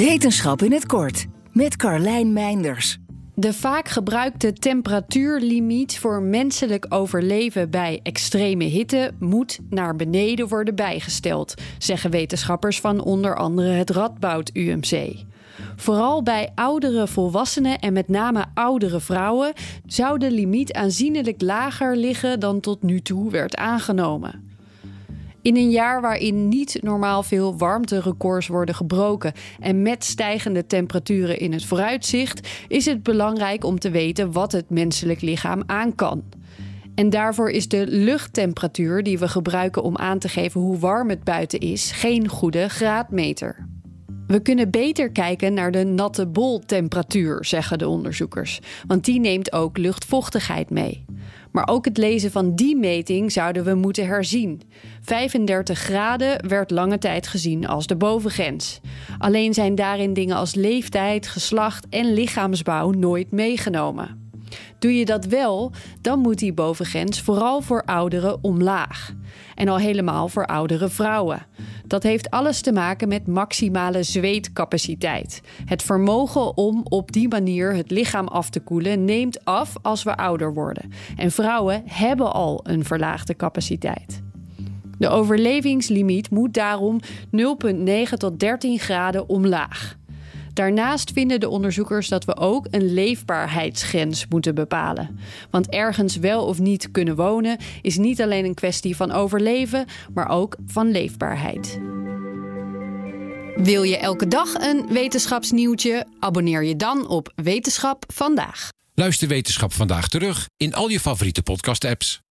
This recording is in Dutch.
Wetenschap in het kort met Carlijn Meinders. De vaak gebruikte temperatuurlimiet voor menselijk overleven bij extreme hitte moet naar beneden worden bijgesteld, zeggen wetenschappers van onder andere het Radboud UMC. Vooral bij oudere volwassenen en met name oudere vrouwen zou de limiet aanzienlijk lager liggen dan tot nu toe werd aangenomen. In een jaar waarin niet normaal veel warmterecords worden gebroken en met stijgende temperaturen in het vooruitzicht, is het belangrijk om te weten wat het menselijk lichaam aan kan. En daarvoor is de luchttemperatuur die we gebruiken om aan te geven hoe warm het buiten is, geen goede graadmeter. We kunnen beter kijken naar de natte boltemperatuur, zeggen de onderzoekers, want die neemt ook luchtvochtigheid mee. Maar ook het lezen van die meting zouden we moeten herzien. 35 graden werd lange tijd gezien als de bovengrens. Alleen zijn daarin dingen als leeftijd, geslacht en lichaamsbouw nooit meegenomen. Doe je dat wel, dan moet die bovengrens vooral voor ouderen omlaag. En al helemaal voor oudere vrouwen. Dat heeft alles te maken met maximale zweetcapaciteit. Het vermogen om op die manier het lichaam af te koelen neemt af als we ouder worden. En vrouwen hebben al een verlaagde capaciteit. De overlevingslimiet moet daarom 0,9 tot 13 graden omlaag. Daarnaast vinden de onderzoekers dat we ook een leefbaarheidsgrens moeten bepalen. Want ergens wel of niet kunnen wonen is niet alleen een kwestie van overleven, maar ook van leefbaarheid. Wil je elke dag een wetenschapsnieuwtje? Abonneer je dan op Wetenschap vandaag. Luister Wetenschap vandaag terug in al je favoriete podcast-apps.